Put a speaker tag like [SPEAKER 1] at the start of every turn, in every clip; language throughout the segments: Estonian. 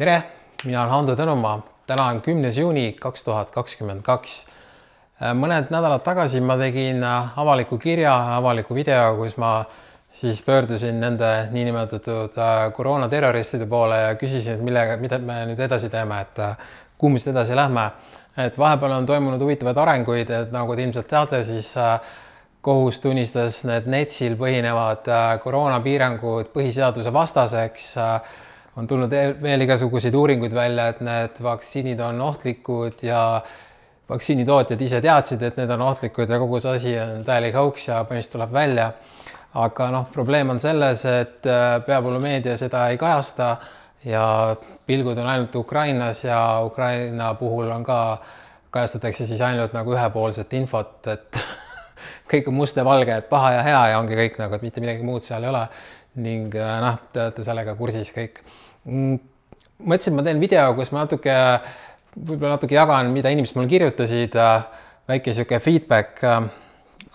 [SPEAKER 1] tere, mina olen Hando Tõnumaa, täna on kümnes juuni kaks tuhat kakskümmend kaks. mõned nädalad tagasi ma tegin avaliku kirja, avaliku video, kus ma siis pöördusin nende niinimetatud äh, koroonaterroristide poole ja küsisin, et millega, mida me nüüd edasi teeme, et äh, kuhu me siit edasi lähme. et vahepeal on toimunud huvitavaid arenguid, et nagu te ilmselt teate, siis äh, kohus tunnistas need NETS-il põhinevad koroonapiirangud põhiseaduse vastaseks on tulnud veel igasuguseid uuringuid välja, et need vaktsiinid on ohtlikud ja vaktsiinitootjad ise teadsid, et need on ohtlikud ja kogu see asi on täielik hauks ja põhimõtteliselt tuleb välja. aga noh, probleem on selles, et äh, peavoolumeedia seda ei kajasta ja pilgud on ainult Ukrainas ja Ukraina puhul on ka, kajastatakse siis ainult nagu ühepoolset infot, et kõik on must ja valge, et paha ja hea ja ongi kõik nagu, et mitte midagi muud seal ei ole ning äh, noh, te olete sellega kursis kõik. Mm, mõtlesin, et ma teen video, kus ma natuke, võib-olla natuke jagan, mida inimesed mulle kirjutasid, äh, väike niisugune feedback. Äh,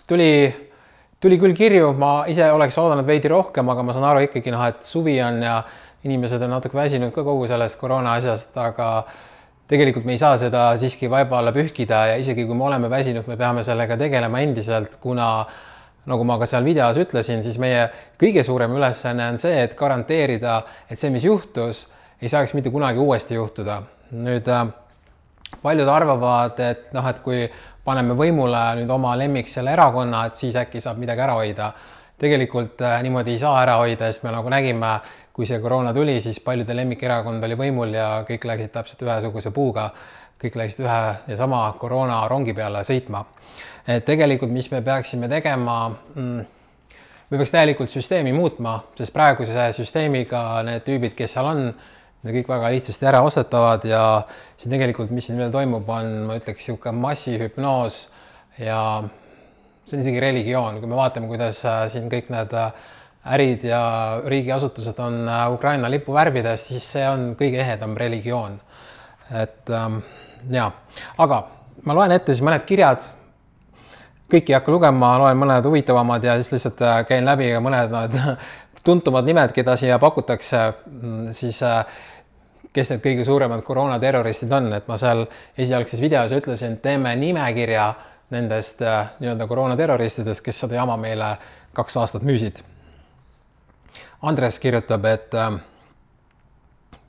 [SPEAKER 1] tuli, tuli küll kirju, ma ise oleks oodanud veidi rohkem, aga ma saan aru ikkagi noh, et suvi on ja inimesed on natuke väsinud ka kogu sellest koroona asjast, aga tegelikult me ei saa seda siiski vaiba alla pühkida ja isegi kui me oleme väsinud, me peame sellega tegelema endiselt, kuna nagu ma ka seal videos ütlesin, siis meie kõige suurem ülesanne on see, et garanteerida, et see, mis juhtus, ei saaks mitte kunagi uuesti juhtuda. nüüd äh, paljud arvavad, et noh, et kui paneme võimule nüüd oma lemmik selle erakonna, et siis äkki saab midagi ära hoida. tegelikult äh, niimoodi ei saa ära hoida, sest me nagu nägime, kui see koroona tuli, siis paljude lemmikerakond oli võimul ja kõik läksid täpselt ühesuguse puuga, kõik läksid ühe ja sama koroonarongi peale sõitma et tegelikult, mis me peaksime tegema mm,, me peaks täielikult süsteemi muutma, sest praeguse süsteemiga need tüübid, kes seal on, need kõik väga lihtsasti ära ostetavad ja siin tegelikult, mis siin veel toimub, on, ma ütleks, niisugune massihüpnoos ja see on isegi religioon, kui me vaatame, kuidas äh, siin kõik need äh, ärid ja riigiasutused on äh, Ukraina lipu värvides, siis see on kõige ehedam religioon. et ähm, ja, aga ma loen ette siis mõned kirjad kõiki ei hakka lugema, loen mõned huvitavamad ja siis lihtsalt äh, käin läbi mõned need tuntumad nimed, keda siia pakutakse, mm, siis äh, kes need kõige suuremad koroonaterroristid on, et ma seal esialgses videos ütlesin, teeme nimekirja nendest äh, nii-öelda koroonaterroristidest, kes seda jama meile kaks aastat müüsid. Andres kirjutab, et äh,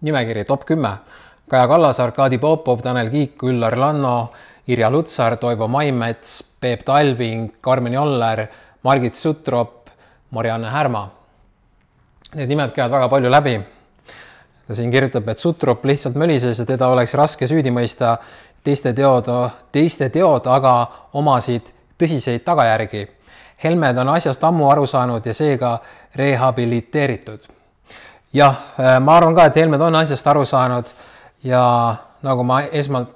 [SPEAKER 1] nimekiri top kümme, Kaja Kallas, Arkadi Popov, Tanel Kiik, Üllar Lanno, Irja Lutsar, Toivo Maimets, Peep Talving, Karmen Joller, Margit Sutrop, Marianne Härma. Need nimed käivad väga palju läbi. ta siin kirjutab, et Sutrop lihtsalt mölises ja teda oleks raske süüdi mõista. teiste teod, teiste teod aga omasid tõsiseid tagajärgi. Helmed on asjast ammu aru saanud ja seega rehabiliteeritud. jah, ma arvan ka, et Helmed on asjast aru saanud ja nagu ma esmalt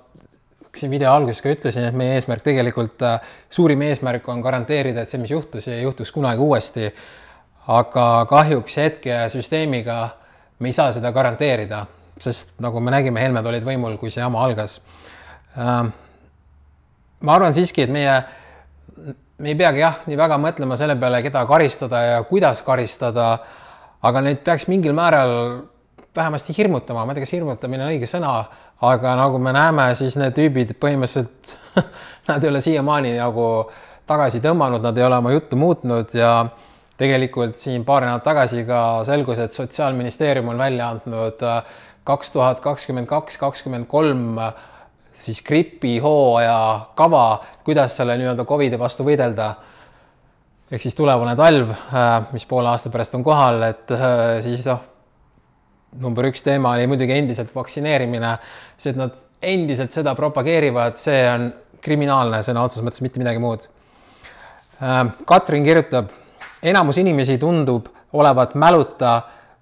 [SPEAKER 1] siin video alguses ka ütlesin, et meie eesmärk tegelikult, äh, suurim eesmärk on garanteerida, et see, mis juhtus, ei juhtuks kunagi uuesti. aga kahjuks hetke süsteemiga me ei saa seda garanteerida, sest nagu me nägime, Helmed olid võimul, kui see jama algas. Ähm, ma arvan siiski, et meie, me ei peagi jah, nii väga mõtlema selle peale, keda karistada ja kuidas karistada, aga neid peaks mingil määral vähemasti hirmutama, ma ei tea, kas hirmutamine on õige sõna, aga nagu me näeme, siis need tüübid põhimõtteliselt nad ei ole siiamaani nagu tagasi tõmmanud, nad ei ole oma juttu muutnud ja tegelikult siin paar nädalat tagasi ka selgus, et Sotsiaalministeerium on välja andnud äh, kaks tuhat kakskümmend kaks, kakskümmend kolm äh, siis gripihooaja kava, kuidas selle nii-öelda Covidi vastu võidelda. ehk siis tulevane talv, äh, mis poole aasta pärast on kohal, et siis noh, number üks teema oli muidugi endiselt vaktsineerimine, see, et nad endiselt seda propageerivad, see on kriminaalne sõna otseses mõttes, mitte midagi muud. Ähm, Katrin kirjutab, enamus inimesi tundub olevat mäluta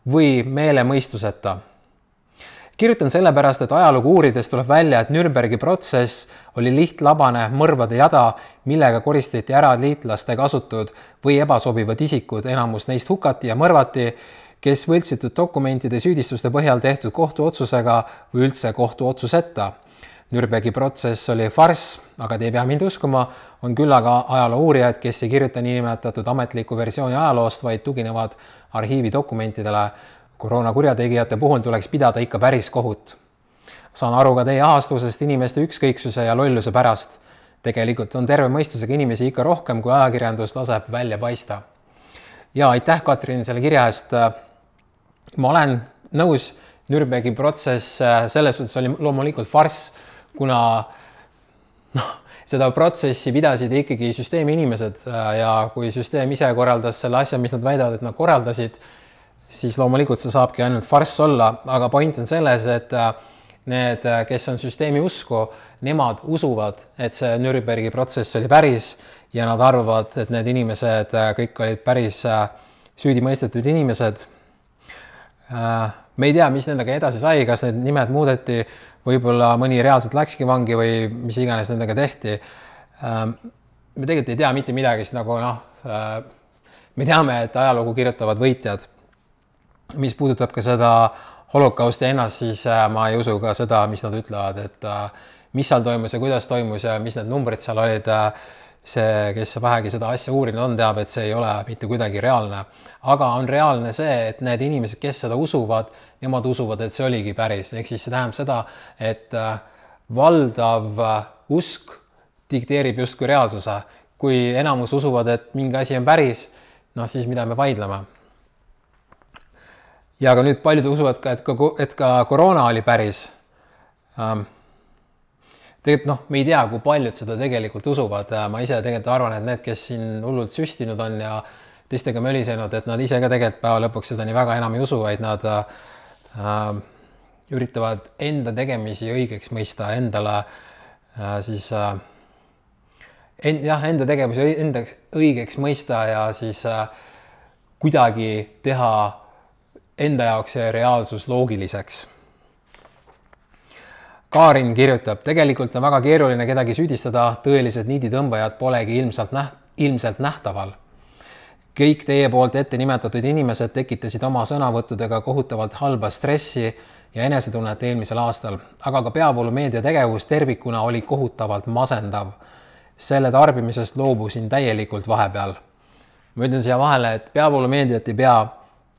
[SPEAKER 1] või meelemõistuseta. kirjutan sellepärast, et ajalugu uurides tuleb välja, et Nürnbergi protsess oli lihtlabane mõrvade jada, millega koristati ära liitlaste kasutud või ebasobivad isikud, enamus neist hukati ja mõrvati kes võltsitud dokumentide süüdistuste põhjal tehtud kohtuotsusega või üldse kohtuotsuseta. Nürnbergi protsess oli farss, aga te ei pea mind uskuma, on küll aga ajaloo uurijad, kes ei kirjuta niinimetatud ametlikku versiooni ajaloost, vaid tuginevad arhiividokumentidele. koroona kurjategijate puhul tuleks pidada ikka päris kohut. saan aru ka teie ahastusest inimeste ükskõiksuse ja lolluse pärast. tegelikult on terve mõistusega inimesi ikka rohkem, kui ajakirjandus laseb välja paista. ja aitäh, Katrin, selle kirja eest. Ma olen nõus, Nürnbergi protsess selles suhtes oli loomulikult farss, kuna noh seda protsessi pidasid ikkagi süsteemi inimesed äh, ja kui süsteem ise korraldas selle asja, mis nad väidavad, et nad korraldasid, siis loomulikult see saabki ainult farss olla, aga point on selles, et äh, need, äh, kes on süsteemi usku, nemad usuvad, et see Nürnbergi protsess oli päris ja nad arvavad, et need inimesed kõik olid päris süüdi mõistetud inimesed. Me ei tea, mis nendega edasi sai, kas need nimed muudeti võib-olla mõni reaalselt läkski vangi või mis iganes nendega tehti. Ähm, me tegelikult ei tea mitte midagi, sest nagu noh, äh, me teame, et ajalugu kirjutavad võitjad. mis puudutab ka seda holokausti ennast, siis äh, ma ei usu ka seda, mis nad ütlevad, et äh, mis seal toimus ja kuidas toimus ja mis need numbrid seal olid see, kes vähegi seda asja uurinud on, teab, et see ei ole mitte kuidagi reaalne. aga on reaalne see, et need inimesed, kes seda usuvad, nemad usuvad, et see oligi päris, ehk siis see tähendab seda, et äh, valdav äh, usk dikteerib justkui reaalsuse. kui enamus usuvad, et mingi asi on päris, noh siis mida me vaidleme. ja ka nüüd paljud usuvad ka, et ka, et ka koroona oli päris ähm, tegelikult noh, me ei tea, kui paljud seda tegelikult usuvad, ma ise tegelikult arvan, et need, kes siin hullult süstinud on ja teistega mölisenud, et nad ise ka tegelikult päeva lõpuks seda nii väga enam ei usu, vaid nad äh, üritavad enda tegemisi õigeks mõista, endale äh, siis äh, end, jah, enda tegevusi endaks õigeks mõista ja siis äh, kuidagi teha enda jaoks see reaalsus loogiliseks Kaarin kirjutab, tegelikult on väga keeruline kedagi süüdistada, tõelised niiditõmbajad polegi ilmselt näht-, ilmselt nähtaval. kõik teie poolt ette nimetatud inimesed tekitasid oma sõnavõttudega kohutavalt halba stressi ja enesetunnet eelmisel aastal, aga ka peavoolumeedia tegevus tervikuna oli kohutavalt masendav. selle tarbimisest loobusin täielikult vahepeal. ma ütlen siia vahele, et peavoolumeediat ei pea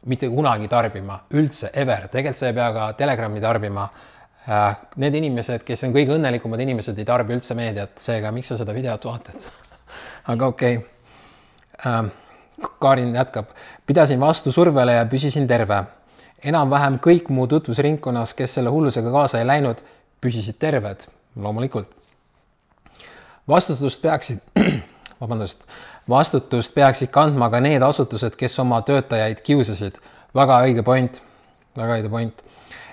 [SPEAKER 1] mitte kunagi tarbima, üldse, ever, tegelikult sa ei pea ka Telegrami tarbima need inimesed, kes on kõige õnnelikumad inimesed, ei tarbi üldse meediat, seega miks sa seda videot vaatad aga okei okay.. Ähm, Karin jätkab, pidasin vastu survele ja püsisin terve. enam-vähem kõik mu tutvusringkonnas, kes selle hullusega kaasa ei läinud, püsisid terved, loomulikult. vastutust peaksid, vabandust, vastutust peaksid kandma ka need asutused, kes oma töötajaid kiusasid. väga õige point, väga õige point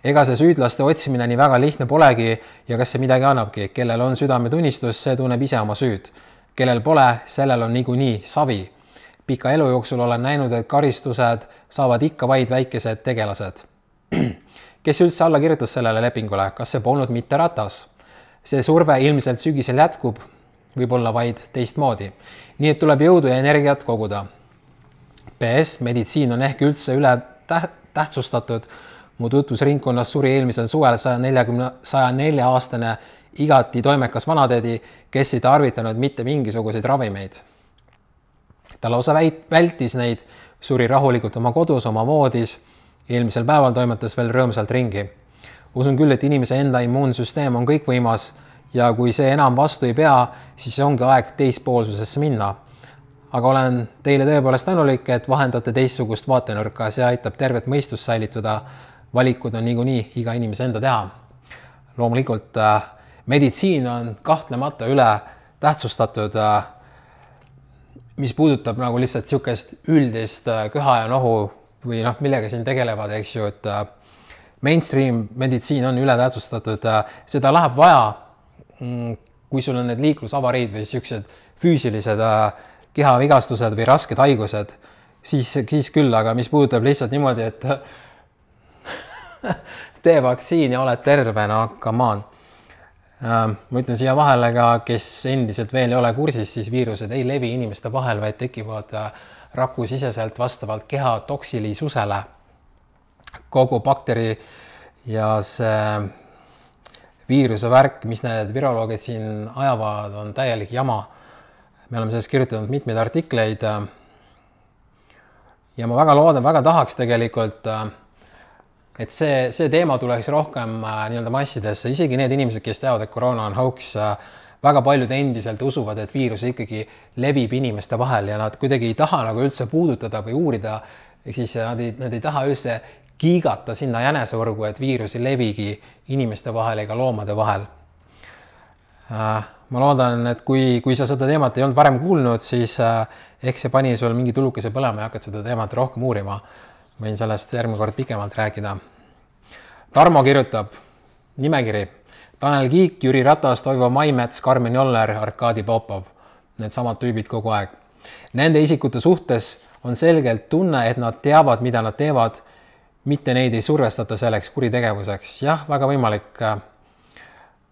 [SPEAKER 1] ega see süüdlaste otsimine nii väga lihtne polegi ja kas see midagi annabki, kellel on südametunnistus, see tunneb ise oma süüd. kellel pole, sellel on niikuinii savi. pika elu jooksul olen näinud, et karistused saavad ikka vaid väikesed tegelased. kes üldse alla kirjutas sellele lepingule, kas see polnud mitte Ratas? see surve ilmselt sügisel jätkub, võib-olla vaid teistmoodi. nii et tuleb jõudu ja energiat koguda. PS, meditsiin on ehk üldse üle täht-, tähtsustatud mu tutvusringkonnas suri eelmisel suvel saja neljakümne, saja nelja aastane igati toimekas vanatädi, kes ei tarvitanud mitte mingisuguseid ravimeid. ta lausa väit-, vältis neid, suri rahulikult oma kodus, oma voodis, eelmisel päeval toimetas veel rõõmsalt ringi. usun küll, et inimese enda immuunsüsteem on kõikvõimas ja kui see enam vastu ei pea, siis ongi aeg teispoolsusesse minna. Aga olen teile tõepoolest tänulik, et vahendate teistsugust vaatenurka, see aitab tervet mõistust säilitada valikud on niikuinii iga inimese enda teha. loomulikult äh, meditsiin on kahtlemata üle tähtsustatud äh,. mis puudutab nagu lihtsalt niisugust üldist äh, köha ja nohu või noh, millega siin tegelevad, eks ju, et mainstream meditsiin on ületähtsustatud äh,, seda läheb vaja mm,. kui sul on need liiklusavariid või niisugused füüsilised äh, kehavigastused või rasked haigused, siis, siis küll, aga mis puudutab lihtsalt niimoodi, et tee vaktsiin ja oled terve, no come on. Ähm, ma ütlen siia vahele ka, kes endiselt veel ei ole kursis, siis viirused ei levi inimeste vahel, vaid tekivad äh, rakusiseselt vastavalt keha toksilisusele. kogu bakteri ja see viiruse värk, mis need viroloogid siin ajavad, on täielik jama. Me oleme sellest kirjutanud mitmeid artikleid. ja ma väga loodan, väga tahaks tegelikult äh, et see, see teema tuleks rohkem äh, nii-öelda massidesse, isegi need inimesed, kes teavad, et koroona on hoax äh,, väga paljud endiselt usuvad, et viirus ikkagi levib inimeste vahel ja nad kuidagi ei taha nagu üldse puudutada või uurida, ehk siis nad ei, nad ei taha üldse kiigata sinna jäneseorgu, et viirus ei levigi inimeste vahel ega loomade vahel äh, ma loodan, et kui, kui sa seda teemat ei olnud varem kuulnud, siis äh, ehk see pani sul mingi tulukese põlema ja hakkad seda teemat rohkem uurima. võin sellest järgmine kord pikemalt rääkida. Tarmo kirjutab, nimekiri, Tanel Kiik, Jüri Ratas, Toivo Maimets, Karmen Joller, Arkadi Popov. Needsamad tüübid kogu aeg. Nende isikute suhtes on selgelt tunne, et nad teavad, mida nad teevad, mitte neid ei survestata selleks kuritegevuseks. jah, väga võimalik äh,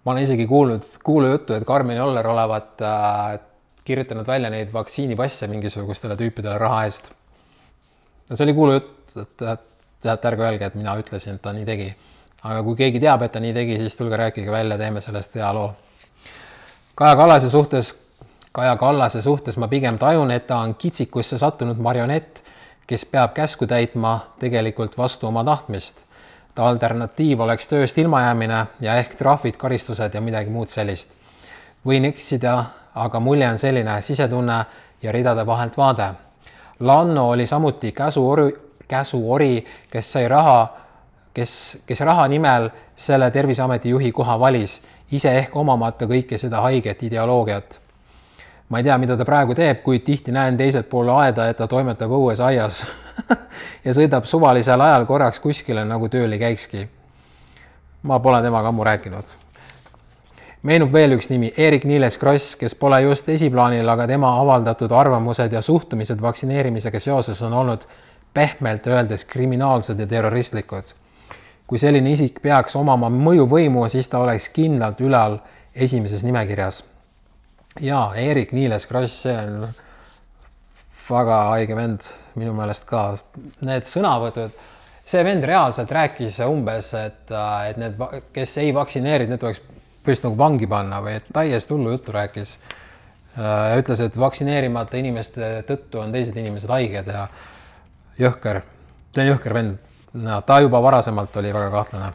[SPEAKER 1] ma olen isegi kuulnud kuulujuttu, et Karmen Joller olevat äh, kirjutanud välja neid vaktsiinipasse mingisugustele tüüpidele raha eest. no see oli kuulujutt, et, teate, ärge öelge, et mina ütlesin, et ta nii tegi. aga kui keegi teab, et ta nii tegi, siis tulge rääkige välja, teeme sellest hea loo. Kaja Kallase suhtes, Kaja Kallase suhtes ma pigem tajun, et ta on kitsikusse sattunud marionett, kes peab käsku täitma tegelikult vastu oma tahtmist ta alternatiiv oleks tööst ilmajäämine ja ehk trahvid, karistused ja midagi muud sellist. võin eksida, aga mulje on selline sisetunne ja ridade vahelt vaade. Lanno oli samuti käsuori, käsuori, kes sai raha, kes, kes raha nimel selle Terviseameti juhi koha valis, ise ehk omamata kõike seda haiget ideoloogiat ma ei tea, mida ta praegu teeb, kuid tihti näen teiselt pool aeda, et ta toimetab õues aias ja sõidab suvalisel ajal korraks kuskile, nagu tööl ei käikski. ma pole temaga ammu rääkinud. meenub veel üks nimi, Eerik-Niiles Kross, kes pole just esiplaanil, aga tema avaldatud arvamused ja suhtumised vaktsineerimisega seoses on olnud pehmelt öeldes kriminaalsed ja terroristlikud. kui selline isik peaks omama mõjuvõimu, siis ta oleks kindlalt ülal esimeses nimekirjas jaa, Eerik-Niiles Kross, see on väga haige vend minu meelest ka. Need sõnavõtud, see vend reaalselt rääkis umbes, et, et need, kes ei vaktsineerinud, need tuleks põhimõtteliselt nagu vangi panna või täiesti hullu juttu rääkis. ütles, et vaktsineerimata inimeste tõttu on teised inimesed haiged ja jõhker, jõhker vend. ta juba varasemalt oli väga kahtlane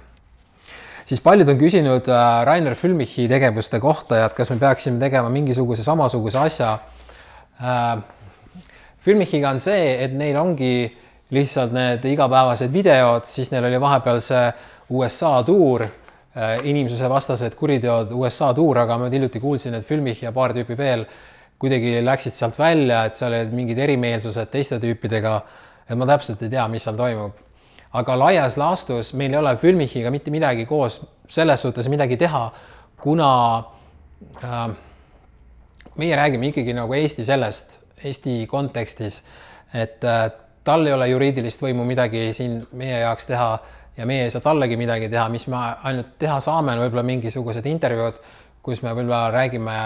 [SPEAKER 1] siis paljud on küsinud äh, Rainer Fülmichi tegevuste kohta ja et kas me peaksime tegema mingisuguse samasuguse asja. Äh, Fülmichiga on see, et neil ongi lihtsalt need igapäevased videod, siis neil oli vahepeal see USA tuur, äh, inimsusevastased kuriteod USA tuur, aga ma hiljuti kuulsin, et Fülmich ja paar tüüpi veel kuidagi läksid sealt välja, et seal olid mingid erimeelsused teiste tüüpidega. et ma täpselt ei tea, mis seal toimub aga laias laastus meil ei ole Filmichiga mitte midagi koos selles suhtes midagi teha, kuna äh, meie räägime ikkagi nagu Eesti sellest, Eesti kontekstis, et äh, tal ei ole juriidilist võimu midagi siin meie jaoks teha ja meie ei saa tallegi midagi teha, mis me ainult teha saame, on võib-olla mingisugused intervjuud, kus me võib-olla räägime,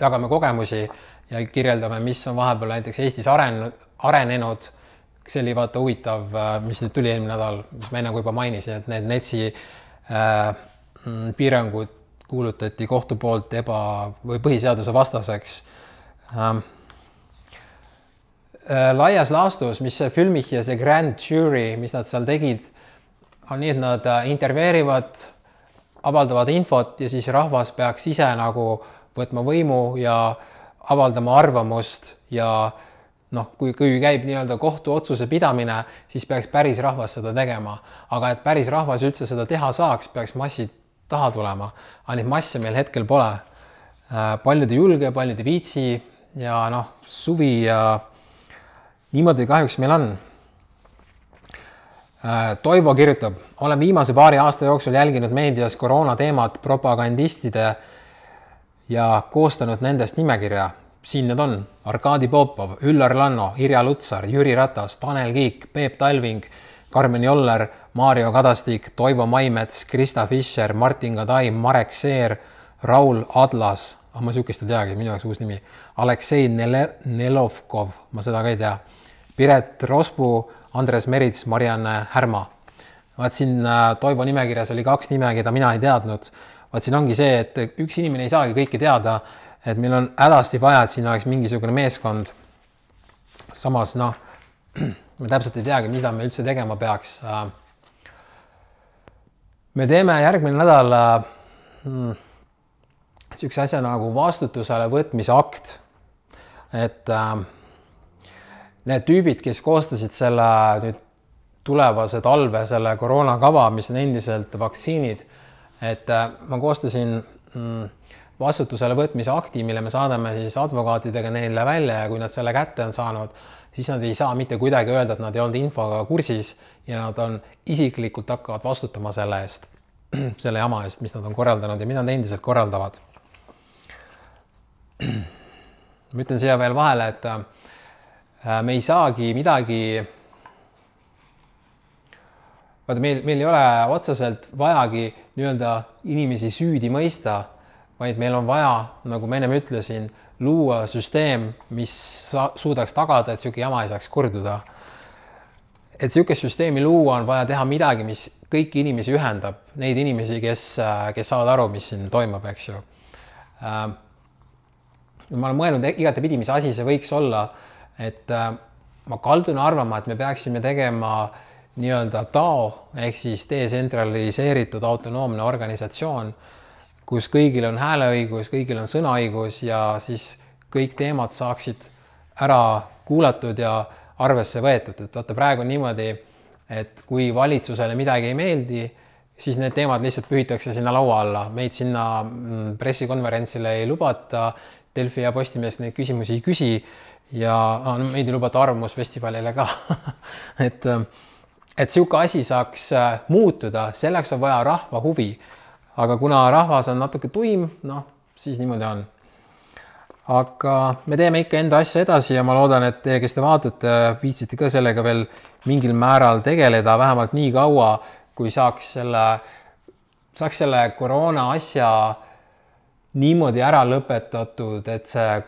[SPEAKER 1] jagame kogemusi ja kirjeldame, mis on vahepeal näiteks Eestis aren-, arenenud see oli vaata huvitav, äh, mis nüüd tuli eelmine nädal, mis ma enne juba mainisin, et need NETS-i äh, mm, piirangud kuulutati kohtu poolt eba või põhiseaduse vastaseks ähm,. Äh, laias laastus, mis see Filmich ja see Grand Jury, mis nad seal tegid, on nii, et nad äh, intervjueerivad, avaldavad infot ja siis rahvas peaks ise nagu võtma võimu ja avaldama arvamust ja äh, noh, kui, kui käib nii-öelda kohtuotsuse pidamine, siis peaks päris rahvas seda tegema, aga et päris rahvas üldse seda teha saaks, peaks massid taha tulema, aga neid masse meil hetkel pole. Äh, paljud ei julge, paljud ei viitsi ja noh, suvi ja niimoodi kahjuks meil on. Äh, Toivo kirjutab, olen viimase paari aasta jooksul jälginud meedias koroona teemat propagandistide ja koostanud nendest nimekirja siin need on Arkadi Popov, Üllar Lanno, Irja Lutsar, Jüri Ratas, Tanel Kiik, Peep Talving, Karmen Joller, Mario Kadastik, Toivo Maimets, Krista Fischer, Martin Kadai, Marek Seer, Raul Adlas, ah ma sihukest ei teagi, minu jaoks uus nimi, Aleksei Nele-, Nelovkov, ma seda ka ei tea, Piret Rospuu, Andres Merits, Marianne Härma. vaat siin äh, Toivo nimekirjas oli kaks nime, keda mina ei teadnud. vaat siin ongi see, et üks inimene ei saagi kõike teada et meil on hädasti vaja, et siin oleks mingisugune meeskond. samas noh, me täpselt ei teagi, mida me üldse tegema peaks. me teeme järgmine nädal niisuguse asja nagu vastutusele võtmise akt. et äh, need tüübid, kes koostasid selle nüüd tulevase talve selle koroonakava, mis on endiselt vaktsiinid, et äh, ma koostasin mm, vastutusele võtmise akti, mille me saadame siis advokaatidega neile välja ja kui nad selle kätte on saanud, siis nad ei saa mitte kuidagi öelda, et nad ei olnud infoga kursis ja nad on isiklikult hakkavad vastutama selle eest, selle jama eest, mis nad on korraldanud ja mida nad endiselt korraldavad. ma ütlen siia veel vahele, et äh, me ei saagi midagi vaata, meil, meil ei ole otseselt vajagi nii-öelda inimesi süüdi mõista, vaid meil on vaja, nagu ma ennem ütlesin, luua süsteem, mis suudaks tagada, et niisugune jama ei saaks korduda. et niisugust süsteemi luua, on vaja teha midagi, mis kõiki inimesi ühendab, neid inimesi, kes, kes saavad aru, mis siin toimub, eks ju. Ma olen mõelnud igatepidi, mis asi see võiks olla, et ma kaldun arvama, et me peaksime tegema nii-öelda DAO ehk siis detsentraliseeritud autonoomne organisatsioon, kus kõigil on hääleõigus, kõigil on sõnaõigus ja siis kõik teemad saaksid ära kuulatud ja arvesse võetud, et vaata, praegu on niimoodi, et kui valitsusele midagi ei meeldi, siis need teemad lihtsalt pühitakse sinna laua alla, meid sinna mm, pressikonverentsile ei lubata, Delfi ja Postimees neid küsimusi ei küsi ja no, meid ei lubata Arvamusfestivalile ka et et niisugune asi saaks äh, muutuda, selleks on vaja rahva huvi. Aga kuna rahvas on natuke tuim, noh, siis niimoodi on. aga me teeme ikka enda asja edasi ja ma loodan, et teie, kes te vaatate, viitsite ka sellega veel mingil määral tegeleda, vähemalt nii kaua, kui saaks selle, saaks selle koroona asja niimoodi ära lõpetatud, et see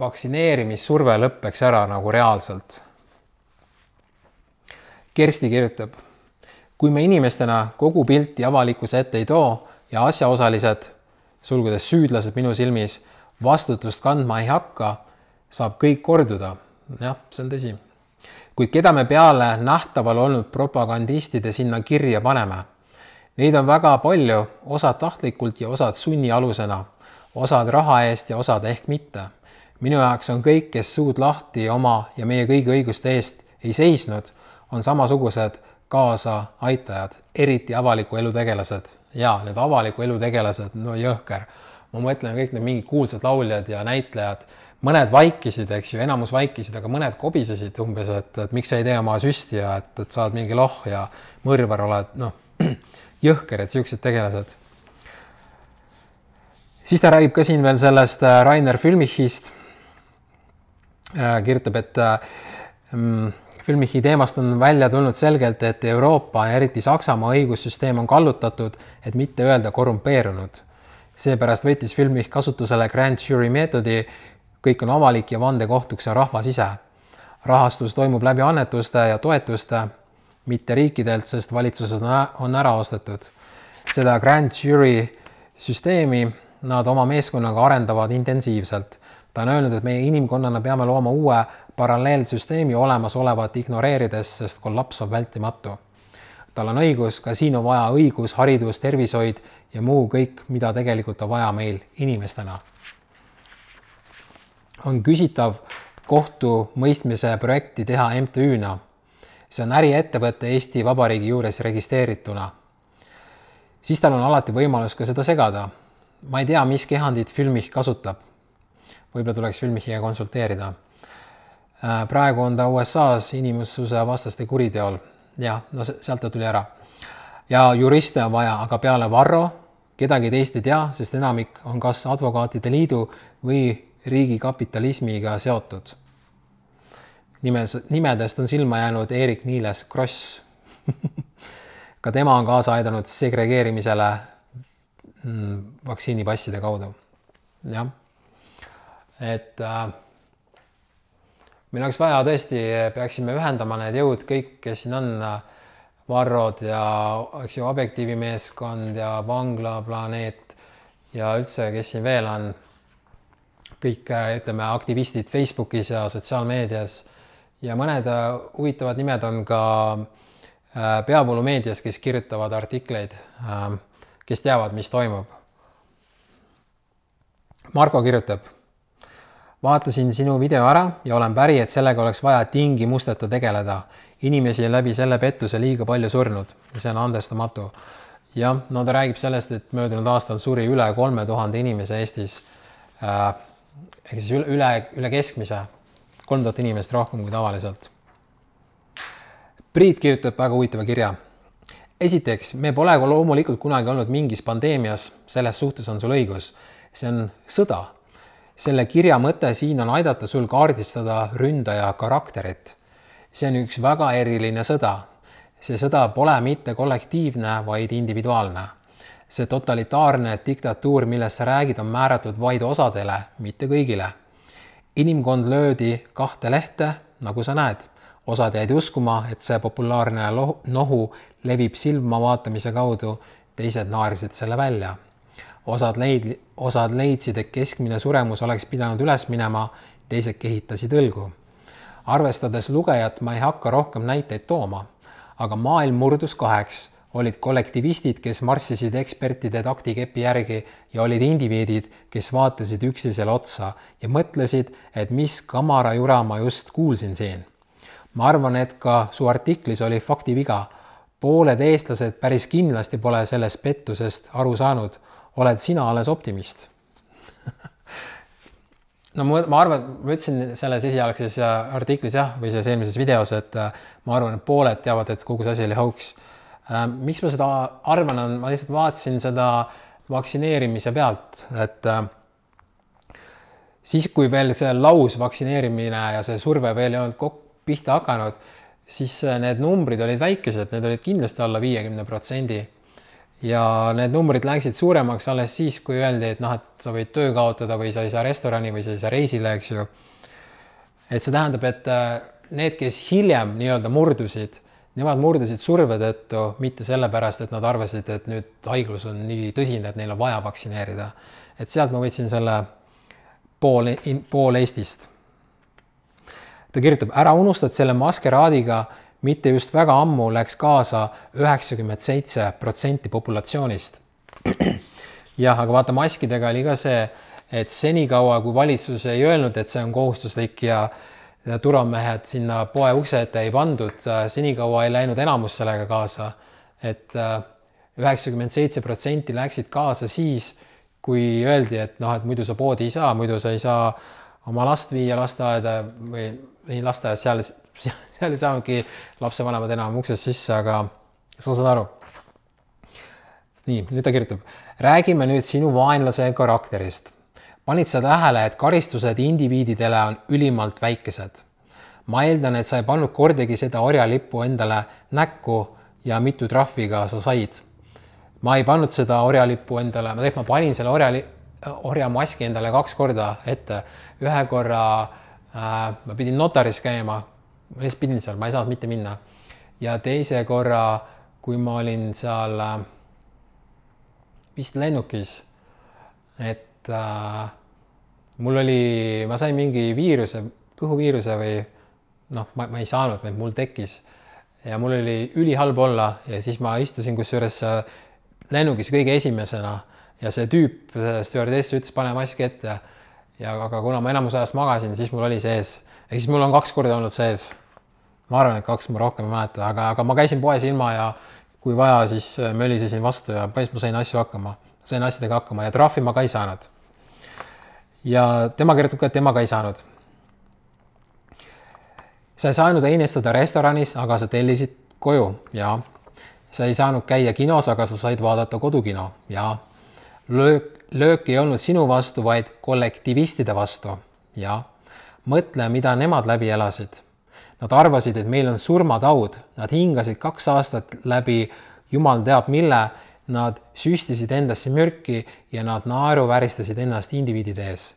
[SPEAKER 1] vaktsineerimissurve lõpeks ära nagu reaalselt Kersti kirjutab, kui me inimestena kogu pilti avalikkuse ette ei too ja asjaosalised, sulgudes süüdlased minu silmis, vastutust kandma ei hakka, saab kõik korduda. jah, see on tõsi. kuid keda me peale nähtaval olnud propagandistide sinna kirja paneme? Neid on väga palju, osad tahtlikult ja osad sunnialusena, osad raha eest ja osad ehk mitte. minu jaoks on kõik, kes suud lahti oma ja meie kõigi õiguste eest ei seisnud on samasugused kaasaaitajad, eriti avaliku elu tegelased ja need avaliku elu tegelased, no jõhker. ma mõtlen kõik need mingid kuulsad lauljad ja näitlejad, mõned vaikisid, eks ju, enamus vaikisid, aga mõned kobisesid umbes, et, et miks sa ei tee oma süsti ja et, et sa oled mingi loh ja mõrvar oled, noh, jõhker, et siuksed tegelased. siis ta räägib ka siin veel sellest äh, Rainer Filmichist. Äh, kirjutab, et mm, Filmichi teemast on välja tulnud selgelt, et Euroopa ja eriti Saksamaa õigussüsteem on kallutatud, et mitte öelda korrumpeerunud. seepärast võttis Filmich kasutusele grand jury meetodi, kõik on avalik ja vandekohtuks on rahvas ise. rahastus toimub läbi annetuste ja toetuste, mitte riikidelt, sest valitsused on ära ostetud. seda grand jury süsteemi nad oma meeskonnaga arendavad intensiivselt ta on öelnud, et meie inimkonnana peame looma uue paralleelsüsteemi olemasolevat ignoreerides, sest kollaps on vältimatu. tal on õigus, ka siin on vaja õigus, haridus, tervishoid ja muu kõik, mida tegelikult on vaja meil inimestena. on küsitav kohtumõistmise projekti teha MTÜ-na. see on äriettevõte Eesti Vabariigi juures registreerituna. siis tal on alati võimalus ka seda segada. ma ei tea, mis kehandit Filmich kasutab võib-olla tuleks Filmichiga konsulteerida. Äh, praegu on ta USA-s inimsuse vastaste kuriteol. jah, no sealt ta tuli ära. ja juriste on vaja, aga peale Varro kedagi teist ei tea, sest enamik on kas Advokaatide Liidu või riigikapitalismiga seotud. nimes, nimedest on silma jäänud Eerik-Niiles Kross ka tema on kaasa aidanud segregeerimisele mm, vaktsiinipasside kaudu. jah et äh, meil oleks vaja tõesti, peaksime ühendama need jõud kõik, kes siin on äh,, Varrod ja eks ju Objektiivi meeskond ja Vanglaplaneet ja üldse, kes siin veel on, kõik äh, ütleme, aktivistid Facebookis ja sotsiaalmeedias. Ja mõned äh, huvitavad nimed on ka peavoolumeedias, kes kirjutavad artikleid, kes teavad, mis toimub. Marko kirjutab vaatasin sinu video ära ja olen päri, et sellega oleks vaja tingimusteta tegeleda. inimesi on läbi selle pettuse liiga palju surnud ja see on andestamatu. jah, no ta räägib sellest, et möödunud aastal suri üle kolme tuhande inimese Eestis äh,. ehk siis üle, üle, üle keskmise, kolm tuhat inimest rohkem kui tavaliselt. Priit kirjutab väga huvitava kirja. esiteks, me pole loomulikult kunagi olnud mingis pandeemias, selles suhtes on sul õigus. see on sõda selle kirja mõte siin on aidata sul kaardistada ründaja karakterit. see on üks väga eriline sõda. see sõda pole mitte kollektiivne, vaid individuaalne. see totalitaarne diktatuur, millest sa räägid, on määratud vaid osadele, mitte kõigile. inimkond löödi kahte lehte, nagu sa näed. osad jäid uskuma, et see populaarne nohu levib silmavaatamise kaudu, teised naersid selle välja osad leid-, osad leidsid, et keskmine suremus oleks pidanud üles minema, teised kehitasid õlgu. arvestades lugejat, ma ei hakka rohkem näiteid tooma, aga maailm murdus kaheks, olid kollektivistid, kes marssisid ekspertide taktikepi järgi ja olid indiviidid, kes vaatasid üksteisele otsa ja mõtlesid, et mis kamarajura ma just kuulsin siin. ma arvan, et ka su artiklis oli faktiviga. pooled eestlased päris kindlasti pole sellest pettusest aru saanud oled sina alles optimist no ma, ma arvan, ma ütlesin selles esialgses äh, artiklis jah, või selles eelmises videos, et äh, ma arvan, et pooled teavad, et kogu see asi oli hauks. Äh, miks ma seda arvan, on, ma lihtsalt vaatasin seda vaktsineerimise pealt, et siis, kui veel see laus vaktsineerimine ja see surve veel ei olnud kokku pihta hakanud, siis need numbrid olid väikesed, need olid kindlasti alla viiekümne protsendi ja need numbrid läksid suuremaks alles siis, kui öeldi, et noh, et sa võid töö kaotada või sa ei saa restorani või sa ei saa reisile, eks ju. et see tähendab, et äh, need, kes hiljem nii-öelda murdusid, nemad murdusid surve tõttu, mitte sellepärast, et nad arvasid, et nüüd haiglus on nii tõsine, et neil on vaja vaktsineerida. et sealt ma võtsin selle pool, pool Eestist. ta kirjutab, ära unusta, et selle maskeraadiga mitte just väga ammu läks kaasa üheksakümmend seitse protsenti populatsioonist. jah, aga vaata, maskidega oli ka see, et senikaua, kui valitsus ei öelnud, et see on kohustuslik ja ja turvamehed sinna poe ukse ette ei pandud, senikaua ei läinud enamus sellega kaasa et. et äh, üheksakümmend seitse protsenti läksid kaasa siis, kui öeldi, et noh, et muidu sa poodi ei saa, muidu sa ei saa oma last viia lasteaeda või ei lasteaias, seal seal ei saanudki lapsevanemad enam uksest sisse, aga sa saad aru. nii, nüüd ta kirjutab, räägime nüüd sinu vaenlase karakterist. panid sa tähele, et karistused indiviididele on ülimalt väikesed? ma eeldan, et sa ei pannud kordagi seda orjalippu endale näkku ja mitu trahvi ka sa said. ma ei pannud seda orjalippu endale, ma tegelikult ma panin selle orjali, orjamaski endale kaks korda ette. ühe korra äh, ma pidin notaris käima, ma lihtsalt pidin seal, ma ei saanud mitte minna. ja teise korra, kui ma olin seal äh, vist lennukis, et äh, mul oli, ma sain mingi viiruse, kõhuviiruse või noh, ma, ma ei saanud, vaid mul tekkis ja mul oli ülihalb olla ja siis ma istusin kusjuures äh, lennukis kõige esimesena ja see tüüp, stjuardess ütles, pane mask ette. ja aga kuna ma enamus ajast magasin, siis mul oli sees, ehk siis mul on kaks korda olnud sees ma arvan, et kaks ma rohkem ei mäleta, aga, aga ma käisin poes ilma ja kui vaja, siis äh, mölisesin vastu ja päris ma sain asju hakkama, sain asjadega hakkama ja trahvi ma ka ei saanud. ja tema kirjutab ka, et tema ka ei saanud. sa ei saanud einestada restoranis, aga sa tellisid koju ja sa ei saanud käia kinos, aga sa said vaadata kodukino ja löök, löök ei olnud sinu vastu, vaid kollektivistide vastu ja mõtle, mida nemad läbi elasid Nad arvasid, et meil on surmataud, nad hingasid kaks aastat läbi jumal teab mille, nad süstisid endasse mürki ja nad naeruvääristasid ennast indiviidide ees.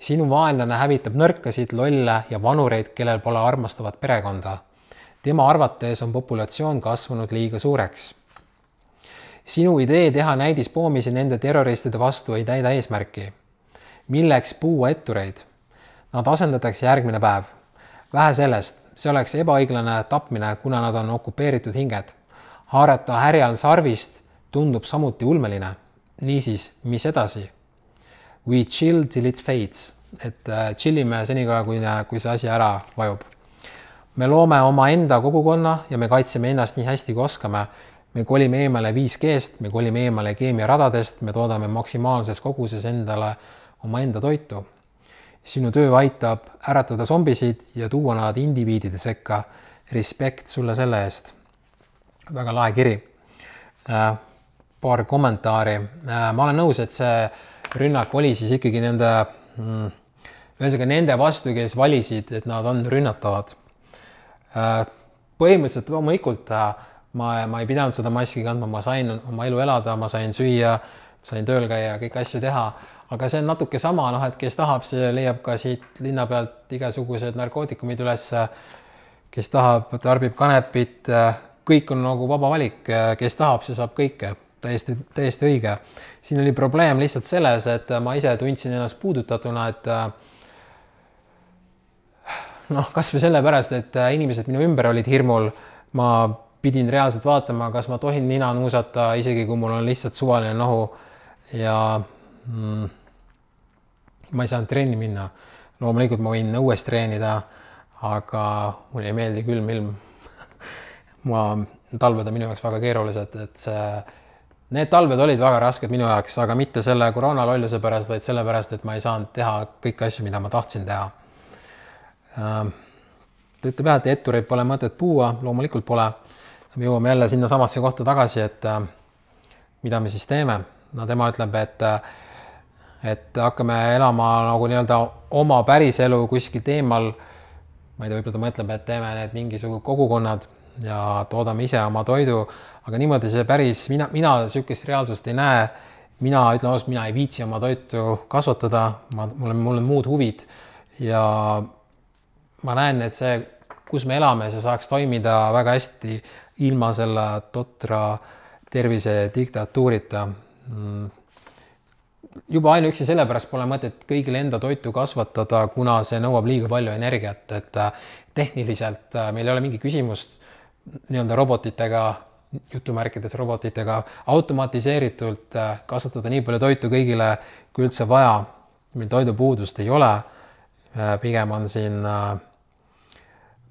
[SPEAKER 1] sinu vaenlane hävitab nõrkasid, lolle ja vanureid, kellel pole armastavat perekonda. tema arvates on populatsioon kasvanud liiga suureks. sinu idee teha näidispoomise nende terroristide vastu ei täida eesmärki. milleks puua ettureid? Nad asendatakse järgmine päev. vähe sellest, see oleks ebaõiglane tapmine, kuna nad on okupeeritud hinged. haarata härjal sarvist tundub samuti ulmeline. niisiis, mis edasi? We chill till it fades, et äh, chill ime senikaua, kui, kui see asi ära vajub. me loome omaenda kogukonna ja me kaitseme ennast nii hästi, kui oskame me kolime eemale 5G-st, me kolime eemale keemiaradadest, me toodame maksimaalses koguses endale omaenda toitu. Sinu töö aitab äratada zombisid ja tuua nad indiviidide sekka. respekt sulle selle eest. väga lahe kiri. Äh, paar kommentaari. Äh, ma olen nõus, et see rünnak oli siis ikkagi nende, mm, ühesõnaga nende vastu, kes valisid, et nad on rünnatavad. Äh, põhimõtteliselt loomulikult ma, ma ei pidanud seda maski kandma, ma sain oma elu elada, ma sain süüa, sain tööl käia, kõiki asju teha, aga see on natuke sama, noh, et kes tahab, see leiab ka siit linna pealt igasugused narkootikumid üles. kes tahab, tarbib kanepit, kõik on nagu vaba valik, kes tahab, see saab kõike, täiesti, täiesti õige. siin oli probleem lihtsalt selles, et ma ise tundsin ennast puudutatuna, et noh, kasvõi sellepärast, et inimesed minu ümber olid hirmul, ma pidin reaalselt vaatama, kas ma tohin nina nuusata, isegi kui mul on lihtsalt suvaline nohu ja mm, ma ei saanud trenni minna. loomulikult ma võin õues treenida, aga mulle ei meeldi külm ilm ma, talved on minu jaoks väga keerulised, et see, need talved olid väga rasked minu jaoks, aga mitte selle koroonalolluse pärast, vaid sellepärast, et ma ei saanud teha kõiki asju, mida ma tahtsin teha. ta ütleb jah, et ettureid pole mõtet puua, loomulikult pole me jõuame jälle sinnasamasse kohta tagasi, et äh, mida me siis teeme. no tema ütleb, et, äh, et hakkame elama nagu nii-öelda oma päriselu kuskilt eemal. ma ei tea, võib-olla ta mõtleb, et teeme need mingisugused kogukonnad ja toodame ise oma toidu, aga niimoodi see päris, mina, mina niisugust reaalsust ei näe. mina ütlen ausalt, mina ei viitsi oma toitu kasvatada, ma, mul on, mul on muud huvid ja ma näen, et see, kus me elame, see saaks toimida väga hästi ilma selle totra tervisediktatuurita. Mm. Juba ainuüksi sellepärast pole mõtet kõigile enda toitu kasvatada, kuna see nõuab liiga palju energiat, et äh, tehniliselt äh, meil ei ole mingit küsimust nii-öelda robotitega, jutumärkides robotitega automatiseeritult äh, kasvatada nii palju toitu kõigile, kui üldse vaja. meil toidupuudust ei ole. pigem on siin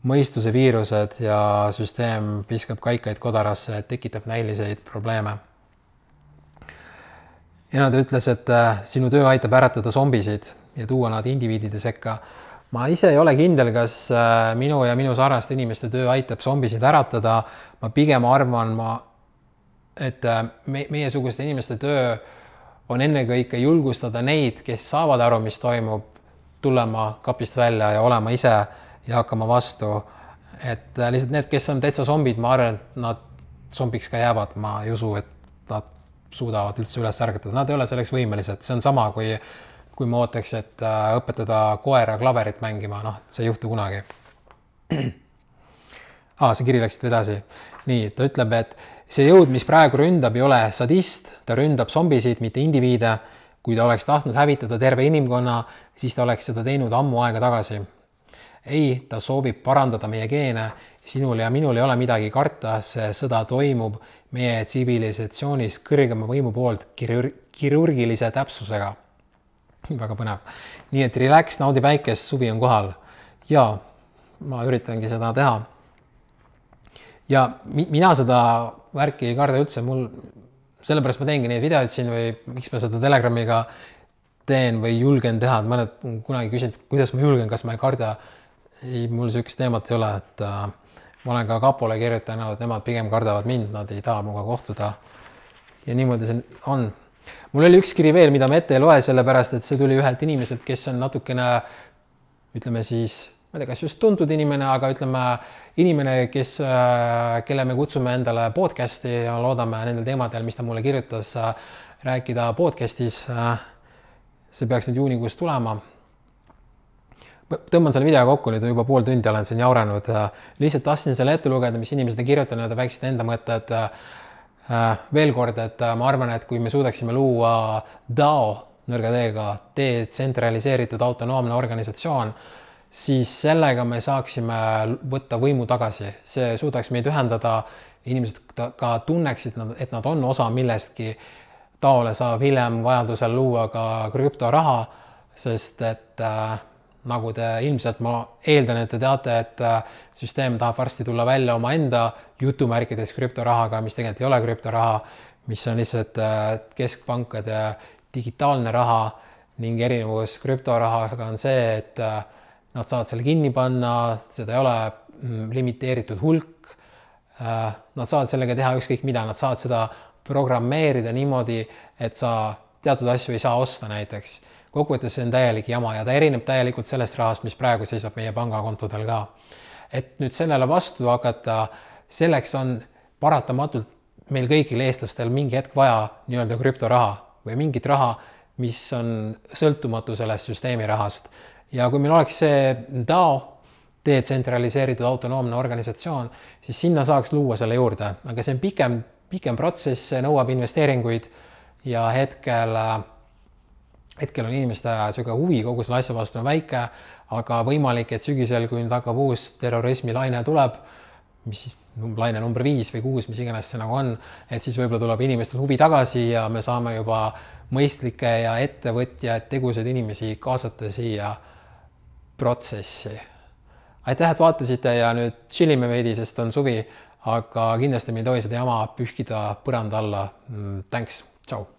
[SPEAKER 1] mõistuse viirused ja süsteem viskab kaikaid kodarasse, tekitab näiliseid probleeme. Ja ta ütles, et äh, sinu töö aitab äratada zombisid ja tuua nad indiviidide sekka. ma ise ei ole kindel, kas äh, minu ja minu sarnaste inimeste töö aitab zombisid äratada. ma pigem arvan, ma, et äh, me, meiesuguste inimeste töö on ennekõike julgustada neid, kes saavad aru, mis toimub, tulema kapist välja ja olema ise ja hakkama vastu. et lihtsalt need, kes on täitsa zombid, ma arvan, et nad zombiks ka jäävad, ma ei usu, et nad suudavad üldse üles ärgatada, nad ei ole selleks võimelised, see on sama, kui kui ma ootaks, et äh, õpetada koera klaverit mängima, noh, see ei juhtu kunagi ah,. see kiri läks edasi. nii, ta ütleb, et see jõud, mis praegu ründab, ei ole sadist, ta ründab zombisid, mitte indiviide. kui ta oleks tahtnud hävitada terve inimkonna, siis ta oleks seda teinud ammu aega tagasi ei, ta soovib parandada meie geene, sinul ja minul ei ole midagi karta, see sõda toimub meie tsivilisatsioonis kõrgema võimu poolt kirur-, kirurgilise täpsusega. väga põnev. nii et relax, naudi päikest, suvi on kohal. ja ma üritangi seda teha. ja mi-, mina seda värki ei karda üldse, mul, sellepärast ma teengi neid videoid siin või miks ma seda Telegramiga teen või julgen teha, et mõned kunagi küsinud, kuidas ma julgen, kas ma ei karda ei, mul niisugust teemat ei ole, et äh, ma olen ka kapole kirjutanud, et nemad pigem kardavad mind, nad ei taha minuga kohtuda. ja niimoodi see on. mul oli üks kiri veel, mida ma ette ei loe, sellepärast et see tuli ühelt inimeselt, kes on natukene ütleme siis, ma ei tea, kas just tuntud inimene, aga ütleme inimene, kes äh,, kelle me kutsume endale podcast'i ja loodame nendel teemadel, mis ta mulle kirjutas äh,, rääkida podcast'is äh,. see peaks nüüd juunikuus tulema tõmban selle video kokku, nüüd juba pool tundi olen siin jauranud. lihtsalt tahtsin selle ette lugeda, mis inimesed on kirjutanud ja väiksed enda mõtted. Äh, veel kord, et äh, ma arvan, et kui me suudaksime luua DAO nõrga D-ga, detsentraliseeritud autonoomne organisatsioon, siis sellega me saaksime võtta võimu tagasi, see suudaks meid ühendada, inimesed ka tunneksid, et nad on osa millestki. taole saab hiljem vajadusel luua ka krüptoraha, sest et äh, nagu te ilmselt, ma eeldan, et te teate, et äh, süsteem tahab varsti tulla välja omaenda jutumärkides krüptorahaga, mis tegelikult ei ole krüptoraha, mis on lihtsalt äh, keskpankade digitaalne raha ning erinevus krüptorahaga on see, et äh, nad saavad selle kinni panna, seda ei ole mm, limiteeritud hulk. Nad saavad sellega teha ükskõik mida, nad saavad seda programmeerida niimoodi, et sa teatud asju ei saa osta näiteks kokkuvõttes see on täielik jama ja ta erineb täielikult sellest rahast, mis praegu seisab meie pangakontodel ka. et nüüd sellele vastu hakata, selleks on paratamatult meil kõigil eestlastel mingi hetk vaja nii-öelda krüptoraha või mingit raha, mis on sõltumatu sellest süsteemi rahast. ja kui meil oleks see DAO, detsentraliseeritud autonoomne organisatsioon, siis sinna saaks luua selle juurde, aga see on pikem, pikem protsess, see nõuab investeeringuid ja hetkel äh, hetkel on inimeste niisugune huvi kogu selle asja vastu on väike, aga võimalik, et sügisel, kui nüüd hakkab uus terrorismilaine tuleb, mis laine number viis või kuus, mis iganes see nagu on, et siis võib-olla tuleb inimestel huvi tagasi ja me saame juba mõistlikke ja ettevõtjaid, tegusaid inimesi kaasata siia protsessi. aitäh, et vaatasite ja nüüd tšillime veidi, sest on suvi, aga kindlasti me ei tohi seda jama pühkida põranda alla. Mm, thanks, tšau